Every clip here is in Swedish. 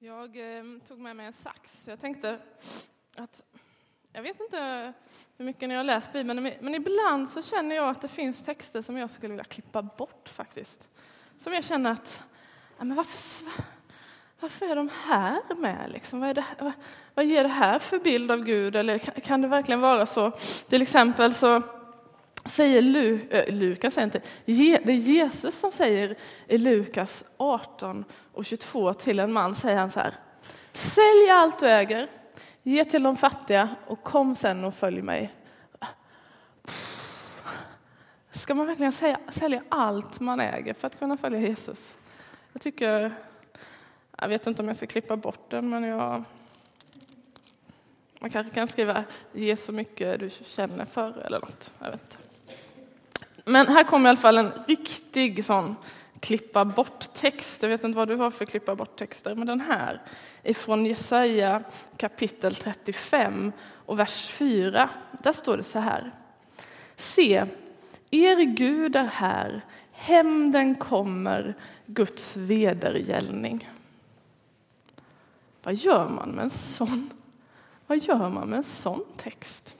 Jag eh, tog med mig en sax. Jag tänkte att jag vet inte hur mycket ni har läst Bibeln, men ibland så känner jag att det finns texter som jag skulle vilja klippa bort faktiskt. Som jag känner att, ja, men varför, varför är de här med? Liksom? Vad, det, vad, vad ger det här för bild av Gud? Eller kan, kan det verkligen vara så? Till exempel så säger Lu, äh, Lukas, säger inte, det är Jesus som säger i Lukas 18 och 22 till en man, säger han så här. Sälj allt du äger, ge till de fattiga och kom sen och följ mig. Ska man verkligen säga, sälja allt man äger för att kunna följa Jesus? Jag tycker, jag vet inte om jag ska klippa bort den, men jag man kanske kan skriva ge så mycket du känner för eller något. Jag vet inte. Men här kommer i alla fall en riktig sån klippa bort-text. Jag vet inte vad du har för klippa bort-texter, men den här är från Jesaja kapitel 35 och vers 4. Där står det så här. Se, er Gud är här, hämnden kommer, Guds vedergällning. Vad gör man med en sån, vad gör man med en sån text?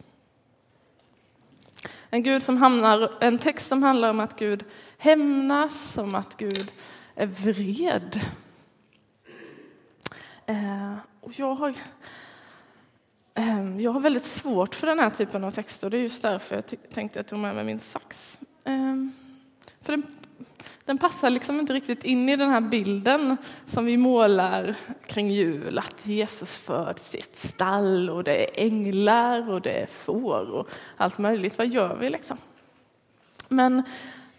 En, Gud som hamnar, en text som handlar om att Gud hämnas, om att Gud är vred. Eh, och jag, har, eh, jag har väldigt svårt för den här typen av texter. Det är just därför jag tänkte att jag tog med mig min sax. Eh, för den den passar liksom inte riktigt in i den här bilden som vi målar kring jul, att Jesus föds i ett stall och det är änglar och det är får och allt möjligt. Vad gör vi liksom? Men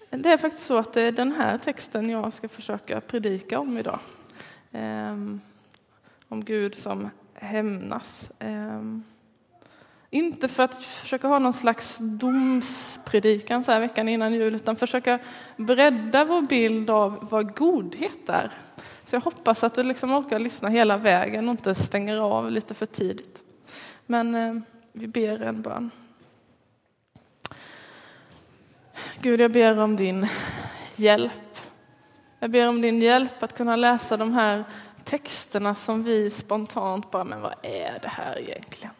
det är faktiskt så att det är den här texten jag ska försöka predika om idag. Ehm, om Gud som hämnas. Ehm, inte för att försöka ha någon slags domspredikan så här veckan innan jul, utan försöka bredda vår bild av vad godhet är. Så jag hoppas att du liksom orkar lyssna hela vägen och inte stänger av lite för tidigt. Men eh, vi ber en bön. Gud, jag ber om din hjälp. Jag ber om din hjälp att kunna läsa de här texterna som vi spontant bara, men vad är det här egentligen?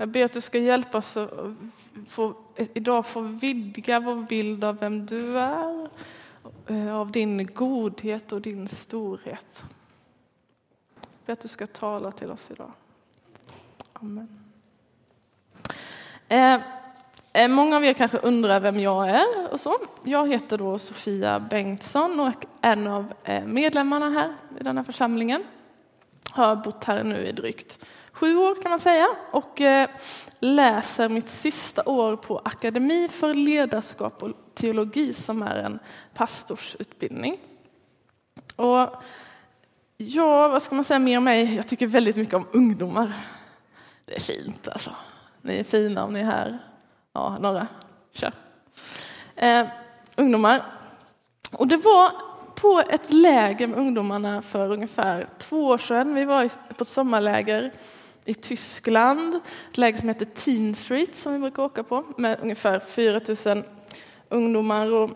Jag ber att du ska hjälpa oss att få, idag få vidga vår bild av vem du är, eh, av din godhet och din storhet. Jag ber att du ska tala till oss idag. Amen. Eh, eh, många av er kanske undrar vem jag är och så. Jag heter då Sofia Bengtsson och är en av eh, medlemmarna här i den här församlingen. Har bott här nu i drygt sju år kan man säga och eh, läser mitt sista år på Akademi för ledarskap och teologi som är en pastorsutbildning. Och ja, vad ska man säga mer om mig? Jag tycker väldigt mycket om ungdomar. Det är fint alltså. Ni är fina om ni är här. Ja, några. Kör. Eh, ungdomar. Och det var på ett läger med ungdomarna för ungefär två år sedan. Vi var på ett sommarläger i Tyskland, ett läge som heter Teen Street som vi brukar åka på med ungefär 4 000 ungdomar och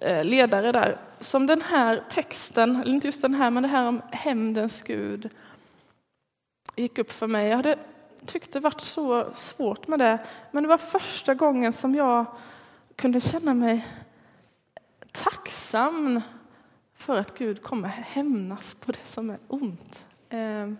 eh, ledare där. Som den här texten, eller inte just den här, men det här om hämndens Gud gick upp för mig. Jag hade tyckt det varit så svårt med det, men det var första gången som jag kunde känna mig tacksam för att Gud kommer hämnas på det som är ont. Ehm.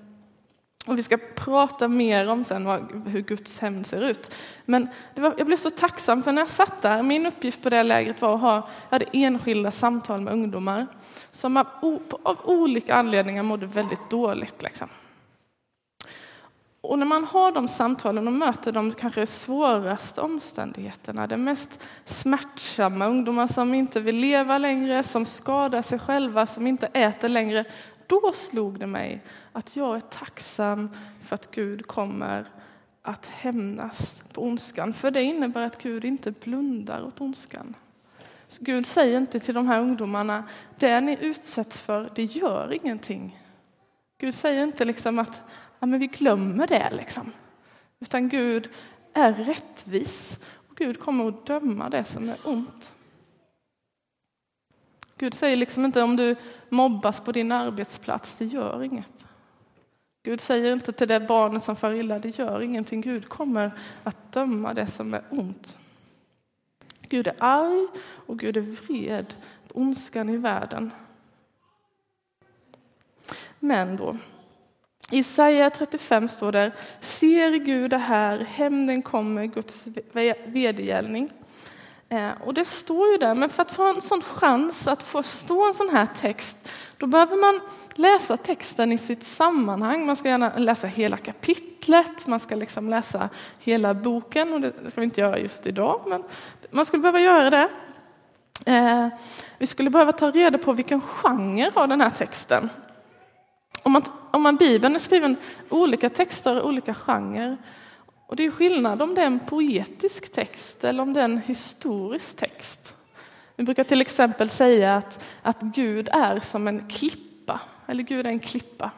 Och vi ska prata mer om sen hur Guds hämnd ser ut. Men var, jag blev så tacksam för när jag satt där, min uppgift på det lägret var att ha, jag hade enskilda samtal med ungdomar som av, av olika anledningar mådde väldigt dåligt. Liksom. Och när man har de samtalen och möter de kanske svåraste omständigheterna, de mest smärtsamma, ungdomar som inte vill leva längre, som skadar sig själva, som inte äter längre, då slog det mig att jag är tacksam för att Gud kommer att hämnas på ondskan. För det innebär att Gud inte blundar åt ondskan. Så Gud säger inte till de här ungdomarna, det ni utsätts för, det gör ingenting. Gud säger inte liksom att ja, men vi glömmer det, liksom. utan Gud är rättvis och Gud kommer att döma det som är ont. Gud säger liksom inte om du mobbas på din arbetsplats, det gör inget. Gud säger inte till det barnet som far illa, det gör ingenting. Gud kommer att döma det som är ont. Gud är arg och Gud är vred på ondskan i världen. Men då, i Jesaja 35 står det, ser Gud det här, hämnden kommer, Guds vedergällning. Eh, och det står ju där, men för att få en sån chans att förstå en sån här text, då behöver man läsa texten i sitt sammanhang. Man ska gärna läsa hela kapitlet, man ska liksom läsa hela boken, och det ska vi inte göra just idag, men man skulle behöva göra det. Eh, vi skulle behöva ta reda på vilken genre har den här texten. Om man, om man Bibeln är skriven olika texter, olika genrer, och det är skillnad om det är en poetisk text eller om det är en historisk text. Vi brukar till exempel säga att, att Gud är som en klippa, eller Gud är en klippa.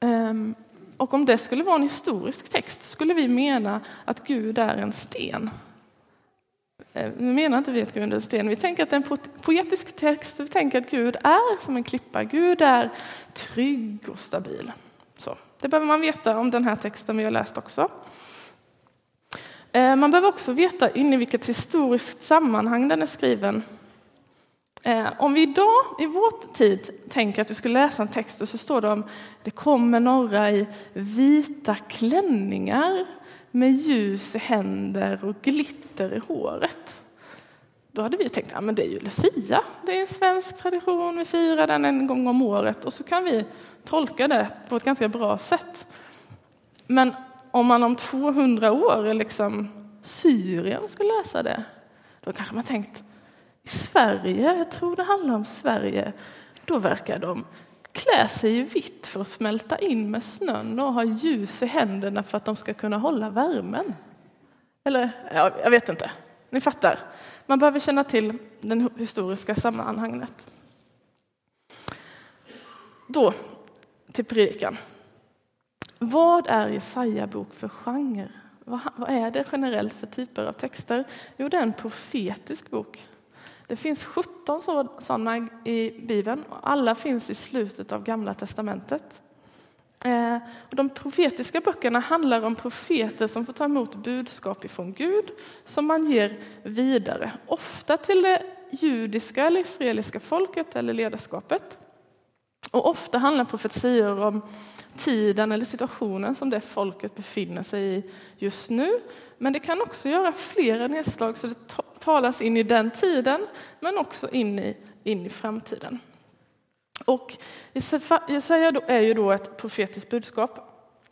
Um, och om det skulle vara en historisk text skulle vi mena att Gud är en sten. Eh, nu menar inte vi att Gud är en sten, vi tänker att det är en poetisk text, vi tänker att Gud är som en klippa, Gud är trygg och stabil. Det behöver man veta om den här texten vi har läst också. Eh, man behöver också veta in i vilket historiskt sammanhang den är skriven. Eh, om vi idag, i vår tid, tänker att vi skulle läsa en text och så står det om det kommer några i vita klänningar med ljus i händer och glitter i håret. Då hade vi tänkt att ja, det är ju Lucia, det är en svensk tradition, vi firar den en gång om året och så kan vi tolka det på ett ganska bra sätt. Men om man om 200 år liksom Syrien skulle läsa det, då kanske man tänkt i Sverige, jag tror det handlar om Sverige, då verkar de klä sig i vitt för att smälta in med snön och ha ljus i händerna för att de ska kunna hålla värmen. Eller, ja, jag vet inte. Ni fattar. Man behöver känna till det historiska sammanhanget. Då till predikan. Vad är Jesaja bok för genre? Vad är det generellt för typer av texter? Jo, det är en profetisk bok. Det finns 17 sådana i Bibeln och alla finns i slutet av Gamla testamentet. Eh, de profetiska böckerna handlar om profeter som får ta emot budskap ifrån Gud som man ger vidare, ofta till det judiska eller israeliska folket eller ledarskapet. Och ofta handlar profetior om tiden eller situationen som det folket befinner sig i just nu. Men det kan också göra flera nedslag så det talas in i den tiden men också in i, in i framtiden. Och Jesaja är ju då ett profetiskt budskap.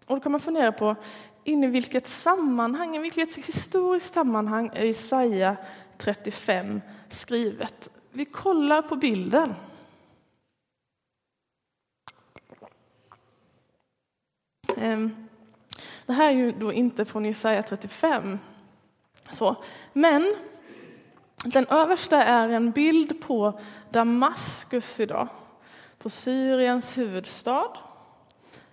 Och då kan man fundera på in i vilket sammanhang, i vilket historiskt sammanhang är Jesaja 35 skrivet? Vi kollar på bilden. Ehm, det här är ju då inte från Jesaja 35. Så. Men den översta är en bild på Damaskus idag, på Syriens huvudstad.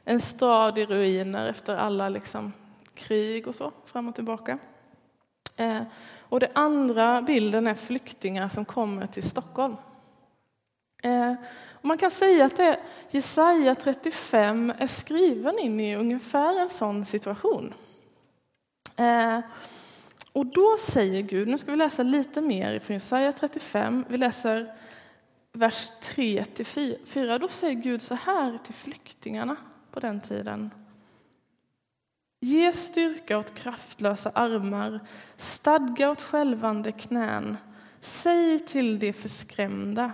En stad i ruiner efter alla liksom krig och så, fram och tillbaka. Eh, och den andra bilden är flyktingar som kommer till Stockholm. Eh, och man kan säga att det, Jesaja 35 är skriven in i ungefär en sån situation. Eh, och då säger Gud, nu ska vi läsa lite mer från Jesaja 35, vi läser vers 3 till 4. Då säger Gud så här till flyktingarna på den tiden. Ge styrka åt kraftlösa armar, stadga åt skälvande knän. Säg till de förskrämda,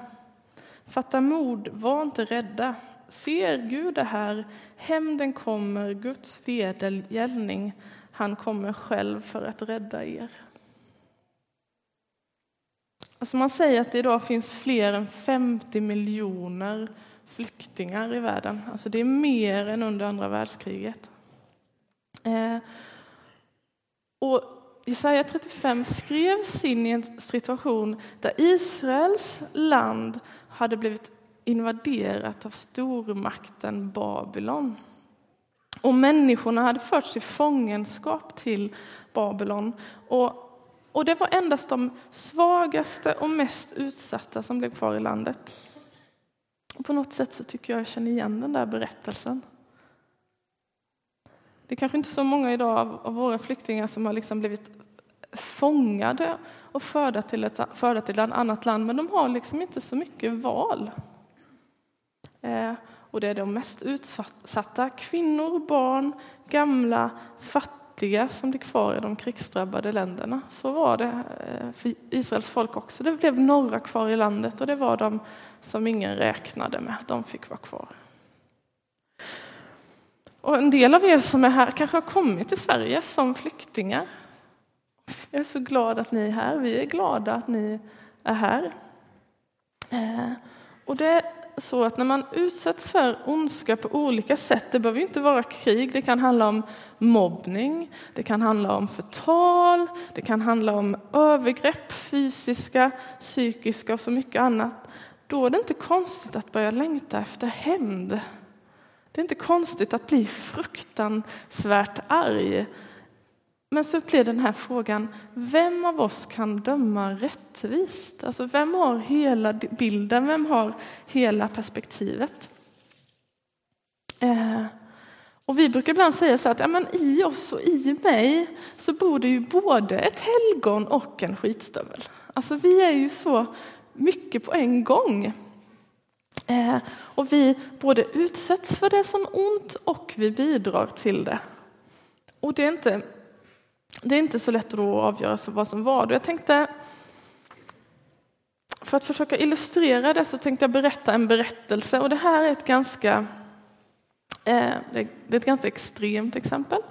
Fatta mod, var inte rädda. Ser Gud det här? Hämnden kommer, Guds vedergällning. Han kommer själv för att rädda er. Alltså man säger att det idag finns fler än 50 miljoner flyktingar i världen. Alltså det är mer än under andra världskriget. Eh, och Jesaja 35 skrevs in i en situation där Israels land hade blivit invaderat av stormakten Babylon. Och människorna hade förts i fångenskap till Babylon. Och och det var endast de svagaste och mest utsatta som blev kvar i landet. Och på något sätt så tycker jag jag känner igen den där berättelsen. Det är kanske inte så många idag av, av våra flyktingar som har liksom blivit fångade och förda till, ett, förda till ett annat land, men de har liksom inte så mycket val. Eh, och det är de mest utsatta, kvinnor, barn, gamla, fattiga som blev kvar i de krigsdrabbade länderna. Så var det eh, för Israels folk också. Det blev några kvar i landet och det var de som ingen räknade med. De fick vara kvar. Och en del av er som är här kanske har kommit till Sverige som flyktingar. Jag är så glad att ni är här. Vi är glada att ni är här. Eh, och det så att när man utsätts för ondska på olika sätt, det behöver inte vara krig, det kan handla om mobbning, det kan handla om förtal, det kan handla om övergrepp, fysiska, psykiska och så mycket annat. Då är det inte konstigt att börja längta efter hämnd. Det är inte konstigt att bli fruktansvärt arg. Men så blir den här frågan, vem av oss kan döma rättvist? Alltså vem har hela bilden, vem har hela perspektivet? Eh, och vi brukar ibland säga så att ja, men i oss och i mig så bor det ju både ett helgon och en skitstövel. Alltså vi är ju så mycket på en gång. Eh, och vi både utsätts för det som ont och vi bidrar till det. Och det är inte, det är inte så lätt att avgöra vad som var. Jag tänkte, för att försöka illustrera det så tänkte jag berätta en berättelse och det här är ett ganska, eh, det är ett ganska extremt exempel,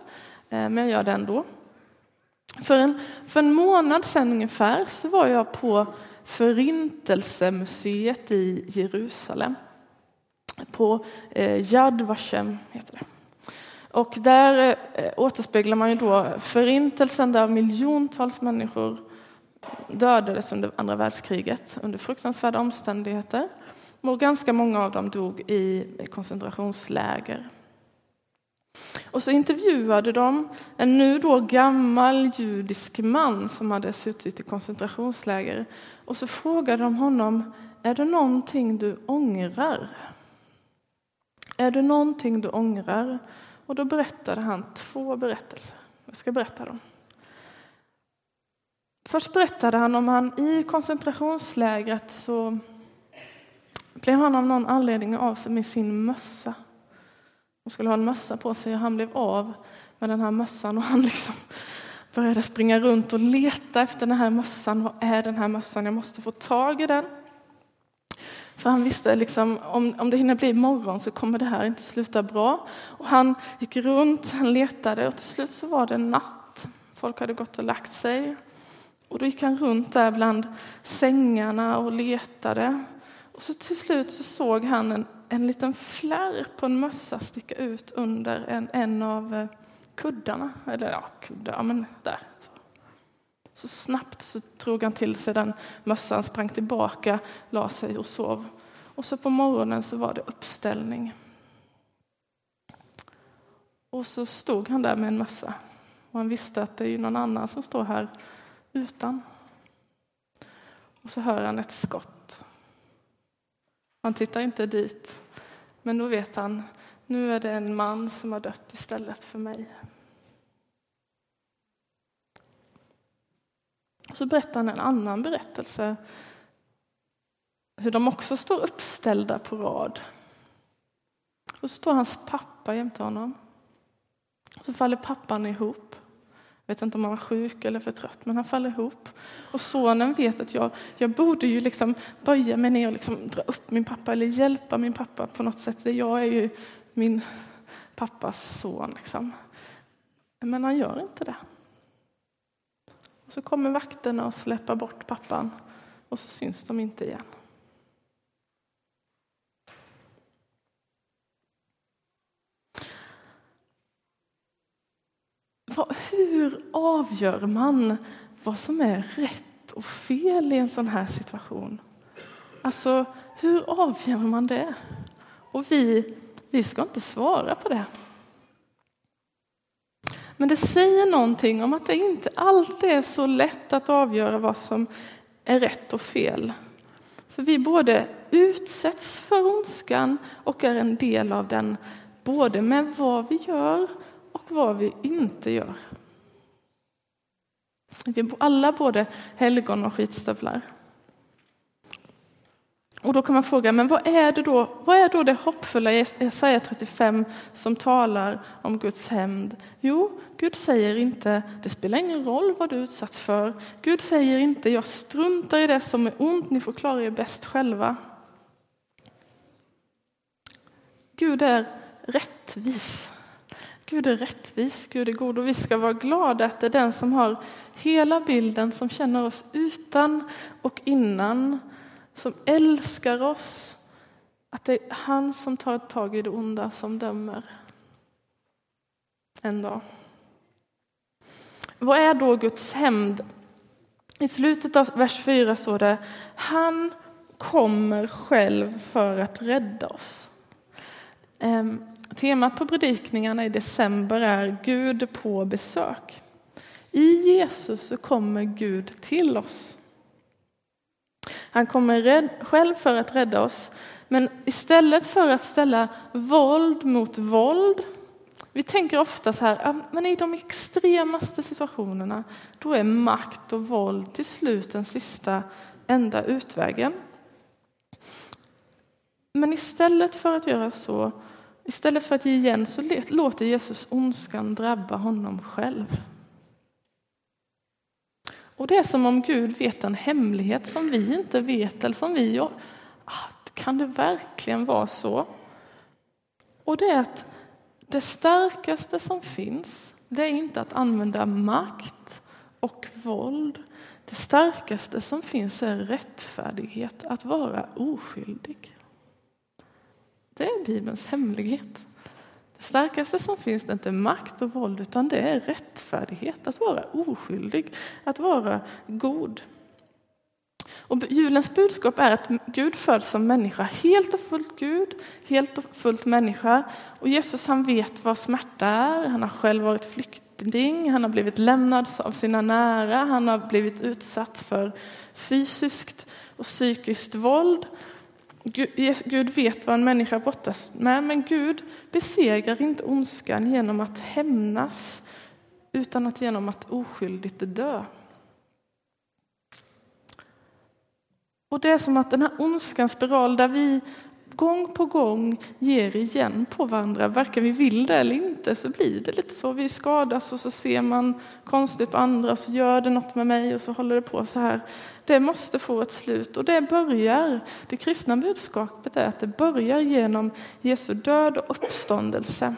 eh, men jag gör det ändå. För en, för en månad sedan ungefär så var jag på Förintelsemuseet i Jerusalem. På eh, Yad Vashem heter det. Och där eh, återspeglar man ju då förintelsen där miljontals människor dödades under andra världskriget under fruktansvärda omständigheter. Och ganska många av dem dog i koncentrationsläger. Och så intervjuade de en nu då gammal judisk man som hade suttit i koncentrationsläger. Och så frågade de honom, är det någonting du ångrar? Är det någonting du ångrar? Och då berättade han två berättelser. Jag ska berätta dem. Först berättade han om han i koncentrationslägret så blev han av någon anledning av sig med sin mössa. Hon skulle ha en mössa på sig och han blev av med den här mössan och han liksom började springa runt och leta efter den här mössan. Vad är den här mössan? Jag måste få tag i den. För han visste liksom om, om det hinner bli morgon så kommer det här inte sluta bra. Och han gick runt, han letade och till slut så var det natt. Folk hade gått och lagt sig. Och då gick han runt där bland sängarna och letade. Och så till slut så såg han en, en liten flärp på en mössa sticka ut under en, en av eh, kuddarna. Eller ja, kuddar, men där. Så så snabbt så drog han till sig den mössan, sprang tillbaka, la sig och sov. Och så på morgonen så var det uppställning. Och så stod han där med en mössa. Och han visste att det är ju någon annan som står här utan. Och så hör han ett skott. Han tittar inte dit, men då vet han, nu är det en man som har dött istället för mig. Så berättar han en annan berättelse, hur de också står uppställda på rad. Och så står hans pappa jämte honom. Så faller pappan ihop. Jag vet inte om han var sjuk eller för trött, men han faller ihop. Och sonen vet att jag, jag borde ju liksom böja mig ner och liksom dra upp min pappa eller hjälpa min pappa på något sätt. Jag är ju min pappas son. Liksom. Men han gör inte det. Och så kommer vakterna och släpper bort pappan och så syns de inte igen. hur avgör man vad som är rätt och fel i en sån här situation? Alltså, hur avgör man det? Och vi, vi ska inte svara på det. Men det säger någonting om att det inte alltid är så lätt att avgöra vad som är rätt och fel. För vi både utsätts för ondskan och är en del av den, både med vad vi gör och vad vi inte gör. Vi är alla både helgon och skitstövlar. Och då kan man fråga, men vad är det då, vad är då det hoppfulla i Jesaja 35 som talar om Guds hämnd? Jo, Gud säger inte, det spelar ingen roll vad du utsatts för. Gud säger inte, jag struntar i det som är ont, ni får klara er bäst själva. Gud är rättvis. Gud är rättvis, Gud är god och vi ska vara glada att det är den som har hela bilden, som känner oss utan och innan, som älskar oss. Att det är han som tar tag i det onda som dömer en dag. Vad är då Guds hämnd? I slutet av vers 4 står det Han kommer själv för att rädda oss. Ehm, temat på predikningarna i december är Gud på besök. I Jesus så kommer Gud till oss. Han kommer själv för att rädda oss. Men istället för att ställa våld mot våld, vi tänker ofta så här, ah, men i de extremaste situationerna, då är makt och våld till slut den sista enda utvägen. Men istället för att göra så, istället för att ge igen, så låter Jesus ondskan drabba honom själv. Och det är som om Gud vet en hemlighet som vi inte vet eller som vi gör. Ah, kan det verkligen vara så? Och det är att det starkaste som finns, det är inte att använda makt och våld. Det starkaste som finns är rättfärdighet, att vara oskyldig. Det är Bibelns hemlighet. Det starkaste som finns är inte makt och våld utan det är rättfärdighet, att vara oskyldig, att vara god. Och julens budskap är att Gud föds som människa, helt och fullt Gud, helt och fullt människa. Och Jesus han vet vad smärta är, han har själv varit flykting, han har blivit lämnad av sina nära, han har blivit utsatt för fysiskt och psykiskt våld. Gud vet vad en människa brottas med, men Gud besegrar inte ondskan genom att hämnas utan att genom att oskyldigt dö. Och det är som att den här ondskans spiral där vi gång på gång ger igen på varandra, varken vi vill det eller inte, så blir det lite så. Vi skadas och så ser man konstigt på andra och så gör det något med mig och så håller det på så här. Det måste få ett slut och det börjar, det kristna budskapet är att det börjar genom Jesu död och uppståndelse.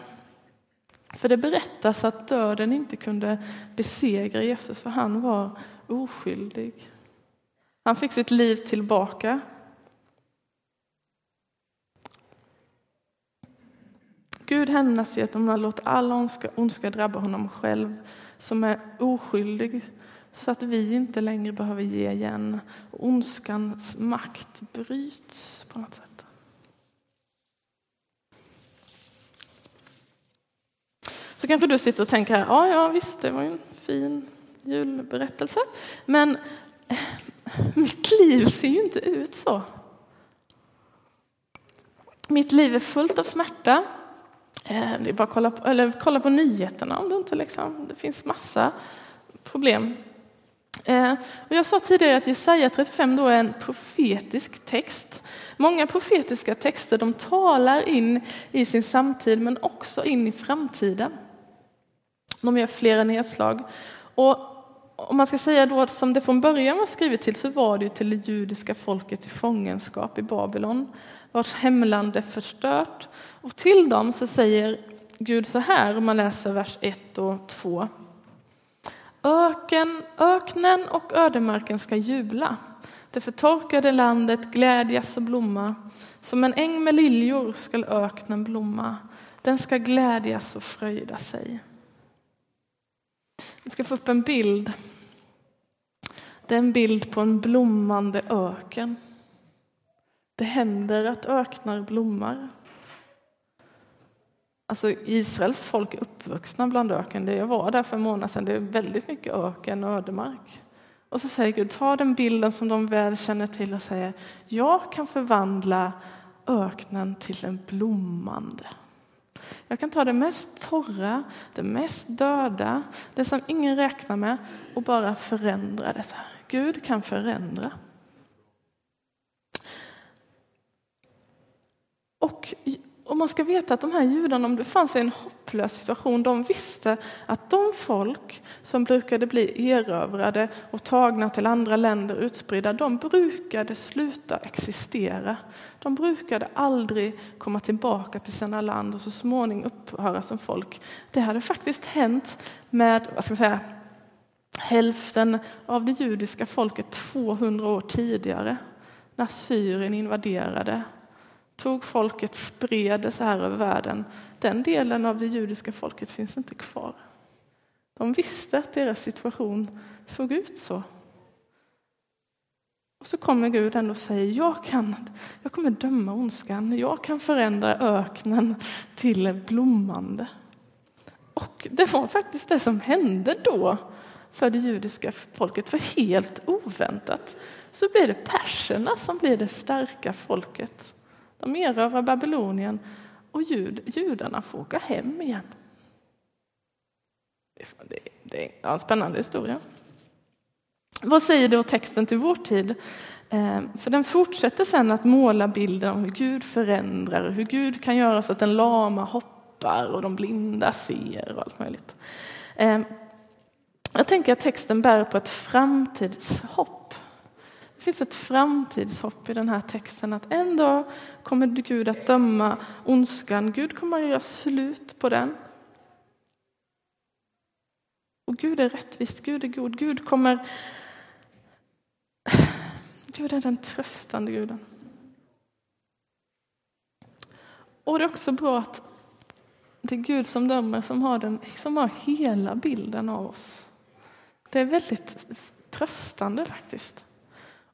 För det berättas att döden inte kunde besegra Jesus för han var oskyldig. Han fick sitt liv tillbaka Gud hämnas genom att låta all ondska, ondska drabba honom själv som är oskyldig så att vi inte längre behöver ge igen. Ondskans makt bryts på något sätt. Så kanske du sitter och tänker, ja, ja visst, det var en fin julberättelse, men mitt liv ser ju inte ut så. Mitt liv är fullt av smärta, Eh, det är bara att kolla på, eller kolla på nyheterna om du inte liksom, det finns massa problem. Eh, och jag sa tidigare att Jesaja 35 då är en profetisk text. Många profetiska texter de talar in i sin samtid men också in i framtiden. De gör flera nedslag. Och om man ska säga då att som det från början var skrivet till så var det till det judiska folket i fångenskap i Babylon vars hemland är förstört. Och till dem så säger Gud så här om man läser vers 1 och 2. Öken, öknen och ödemarken ska jubla. Det förtorkade landet glädjas och blomma. Som en äng med liljor skall öknen blomma. Den ska glädjas och fröjda sig. Vi ska få upp en bild. Det är en bild på en blommande öken. Det händer att öknar blommar. Alltså Israels folk är uppvuxna bland öken. Jag var där för en månad sedan. Det är väldigt mycket öken och ödemark. Och så säger Gud, ta den bilden som de väl känner till och säger, jag kan förvandla öknen till en blommande. Jag kan ta det mest torra, det mest döda, det som ingen räknar med och bara förändra det. Så här. Gud kan förändra. Och och man ska veta att de här judarna, om det fanns en hopplös situation, de visste att de folk som brukade bli erövrade och tagna till andra länder utspridda, de brukade sluta existera. De brukade aldrig komma tillbaka till sina land och så småningom upphöra som folk. Det hade faktiskt hänt med, vad ska man säga, hälften av det judiska folket 200 år tidigare, när Syrien invaderade tog folket, spred det så här över världen. Den delen av det judiska folket finns inte kvar. De visste att deras situation såg ut så. Och så kommer Gud ändå och säger, jag, kan, jag kommer döma ondskan, jag kan förändra öknen till blommande. Och det var faktiskt det som hände då för det judiska folket, för helt oväntat så blir det perserna som blir det starka folket. De erövrar Babylonien och jud, judarna får åka hem igen. Det, det är en spännande historia. Vad säger då texten till vår tid? Eh, för den fortsätter sen att måla bilden av hur Gud förändrar och hur Gud kan göra så att den lama hoppar och de blinda ser och allt möjligt. Eh, jag tänker att texten bär på ett framtidshopp. Det finns ett framtidshopp i den här texten att en dag kommer Gud att döma ondskan. Gud kommer att göra slut på den. Och Gud är rättvist, Gud är god. Gud kommer... Gud är den tröstande guden. Och det är också bra att det är Gud som dömer, som har, den, som har hela bilden av oss. Det är väldigt tröstande faktiskt.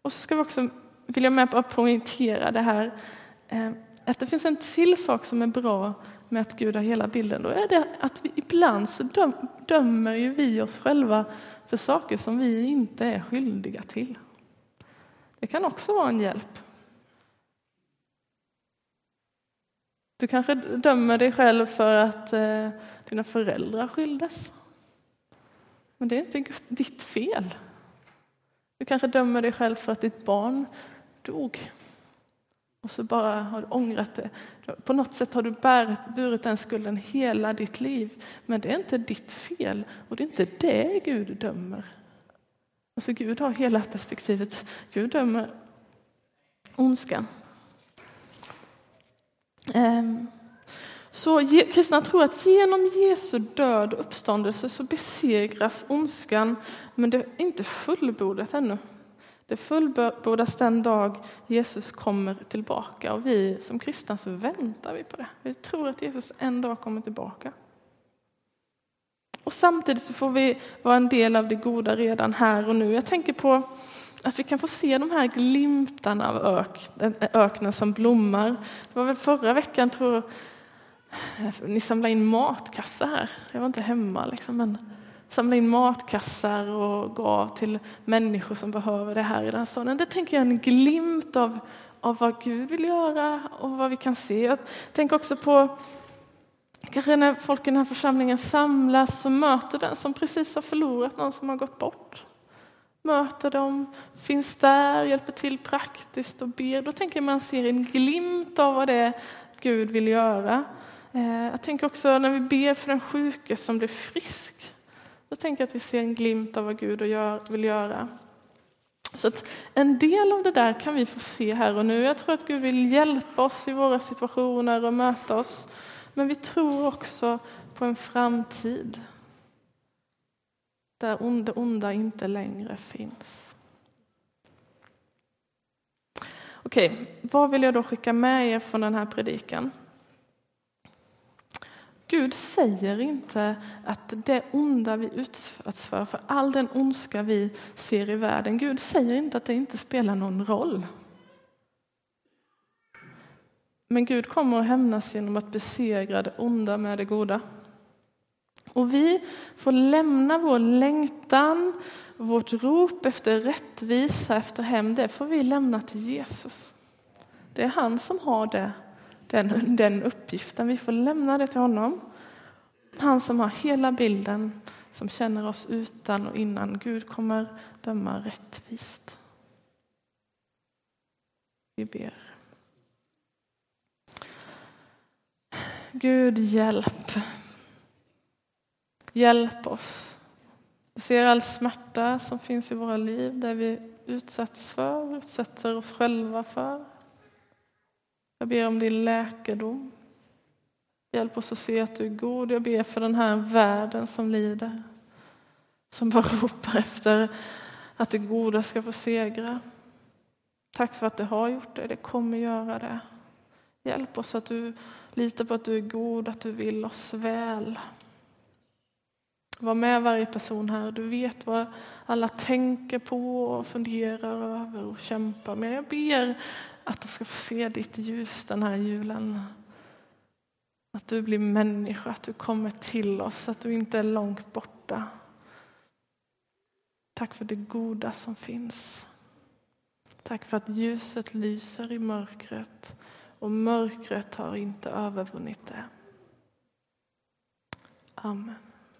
Och så ska vi också, vill jag med på att poängtera det här, eh, att det finns en till sak som är bra med att Gud har hela bilden. Då är det att vi, ibland så döm, dömer ju vi oss själva för saker som vi inte är skyldiga till. Det kan också vara en hjälp. Du kanske dömer dig själv för att eh, dina föräldrar skildes. Men det är inte ditt fel. Du kanske dömer dig själv för att ditt barn dog. Och så bara har du ångrat det. På något sätt har du burit den skulden hela ditt liv. Men det är inte ditt fel och det är inte det Gud dömer. Alltså Gud har hela perspektivet. Gud dömer ondskan. Um. Så kristna tror att genom Jesu död och uppståndelse så besegras ondskan, men det är inte fullbordat ännu. Det fullbordas den dag Jesus kommer tillbaka och vi som kristna så väntar vi på det. Vi tror att Jesus en dag kommer tillbaka. Och samtidigt så får vi vara en del av det goda redan här och nu. Jag tänker på att vi kan få se de här glimtarna av öknen som blommar. Det var väl förra veckan, tror jag, ni samlade in matkassar här. Jag var inte hemma, liksom, men samlade in matkassar och gav till människor som behöver det här i den staden. Det tänker jag är en glimt av, av vad Gud vill göra och vad vi kan se. Jag tänker också på Kanske när folk i den här församlingen samlas och möter den som precis har förlorat någon som har gått bort. Möter dem, finns där, hjälper till praktiskt och ber. Då tänker jag man ser en glimt av vad det är Gud vill göra. Eh, jag tänker också när vi ber för den sjuke som blir frisk. Då tänker jag att vi ser en glimt av vad Gud vill göra. Så att en del av det där kan vi få se här och nu. Jag tror att Gud vill hjälpa oss i våra situationer och möta oss. Men vi tror också på en framtid där det onda inte längre finns. Okej, vad vill jag då skicka med er från den här predikan? Gud säger inte att det onda vi utsätts för, för all den ondska vi ser i världen, Gud säger inte att det inte spelar någon roll. Men Gud kommer att hämnas genom att besegra det onda med det goda. Och vi får lämna vår längtan, vårt rop efter rättvisa, efter hem, det får vi lämna till Jesus. Det är han som har det, den, den uppgiften. Vi får lämna det till honom. Han som har hela bilden, som känner oss utan och innan. Gud kommer döma rättvist. Vi ber. Gud, hjälp. Hjälp oss. Du ser all smärta som finns i våra liv, där vi utsätts för, utsätter oss själva för. Jag ber om din läkedom. Hjälp oss att se att du är god. Jag ber för den här världen som lider, som bara ropar efter att det goda ska få segra. Tack för att det har gjort det, det kommer göra det. Hjälp oss att du litar på att du är god, att du vill oss väl. Var med varje person här. Du vet vad alla tänker på och funderar över och kämpar med. Jag ber att de ska få se ditt ljus den här julen. Att du blir människa, att du kommer till oss, att du inte är långt borta. Tack för det goda som finns. Tack för att ljuset lyser i mörkret och mörkret har inte övervunnit det. Amen.